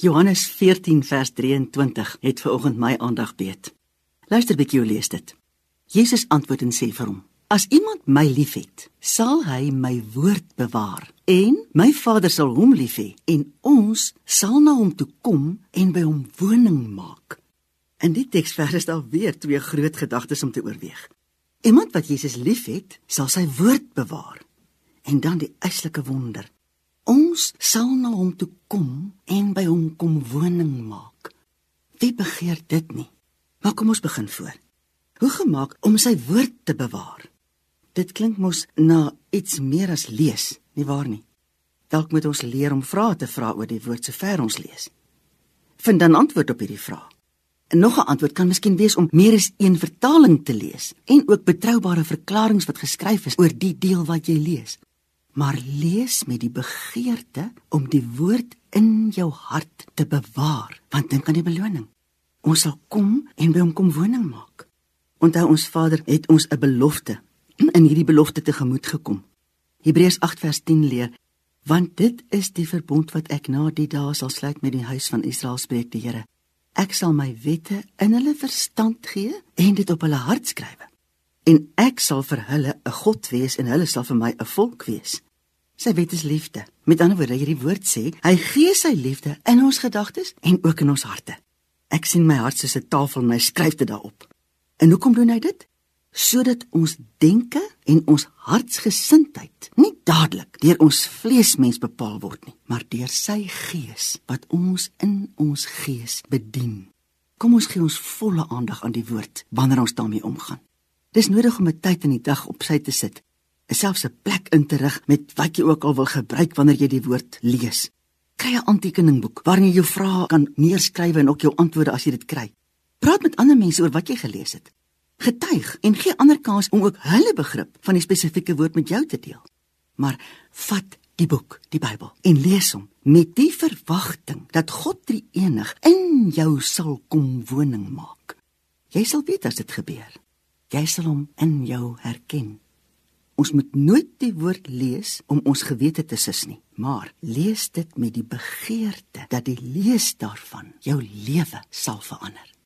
Johannes 14 vers 23 het vanoggend my aandag beet. Luister bietjie hoe lees dit. Jesus antwoord en sê vir hom: As iemand my liefhet, sal hy my woord bewaar en my Vader sal hom lief hê en ons sal na hom toe kom en by hom woning maak. In die teksvers is daar weer twee groot gedagtes om te oorweeg. Iemand wat Jesus liefhet, sal sy woord bewaar. En dan die eislike wonder. Ons sal na hom toe kom en by hom kom woning maak. Wie begeer dit nie? Maar kom ons begin voor. Hoe gemaak om sy woord te bewaar? Dit klink mos na iets meer as lees, nie waar nie? Dalk moet ons leer om vrae te vra oor die woord sover ons lees. Vind dan antwoord op hierdie vrae. En nog 'n antwoord kan miskien wees om meer as een vertaling te lees en ook betroubare verklaringe wat geskryf is oor die deel wat jy lees. Maar lees met die begeerte om die woord in jou hart te bewaar, want dink aan die beloning. Ons sal kom en by hom kom woning maak. Onthou ons Vader het ons 'n belofte in hierdie belofte tegemoet gekom. Hebreërs 8 vers 10 leer: Want dit is die verbond wat ek na die dae sal sluit met die huis van Israel spreek die Here Ek sal my wette in hulle verstand gee en dit op hulle hart skryf. En ek sal vir hulle 'n God wees en hulle sal vir my 'n volk wees. Sy wet is liefde. Met ander woorde, hierdie woord sê, hy gee sy liefde in ons gedagtes en ook in ons harte. Ek sien my hart soos 'n tafel en hy skryf dit daarop. En hoekom doen hy dit? sodat ons denke en ons hartsgesindheid nie dadelik deur ons vleesmens bepaal word nie, maar deur sy gees wat ons in ons gees bedien. Kom ons gee ons volle aandag aan die woord wanneer ons daarmee omgaan. Dis nodig om 'n tyd in die dag op sy te sit, selfs 'n plek in te rig met wat jy ook al wil gebruik wanneer jy die woord lees. Kry 'n aantekeningboek waarin jy jou vrae kan neerskryf en ook jou antwoorde as jy dit kry. Praat met ander mense oor wat jy gelees het getuig en gee ander kans om ook hulle begrip van die spesifieke woord met jou te deel. Maar vat die boek, die Bybel en lees hom met die verwagting dat God drie enig in jou sal kom woning maak. Jy sal weet as dit gebeur. Jy sal hom in jou herken. Ons moet nooit die woord lees om ons gewete te sis nie, maar lees dit met die begeerte dat die lees daarvan jou lewe sal verander.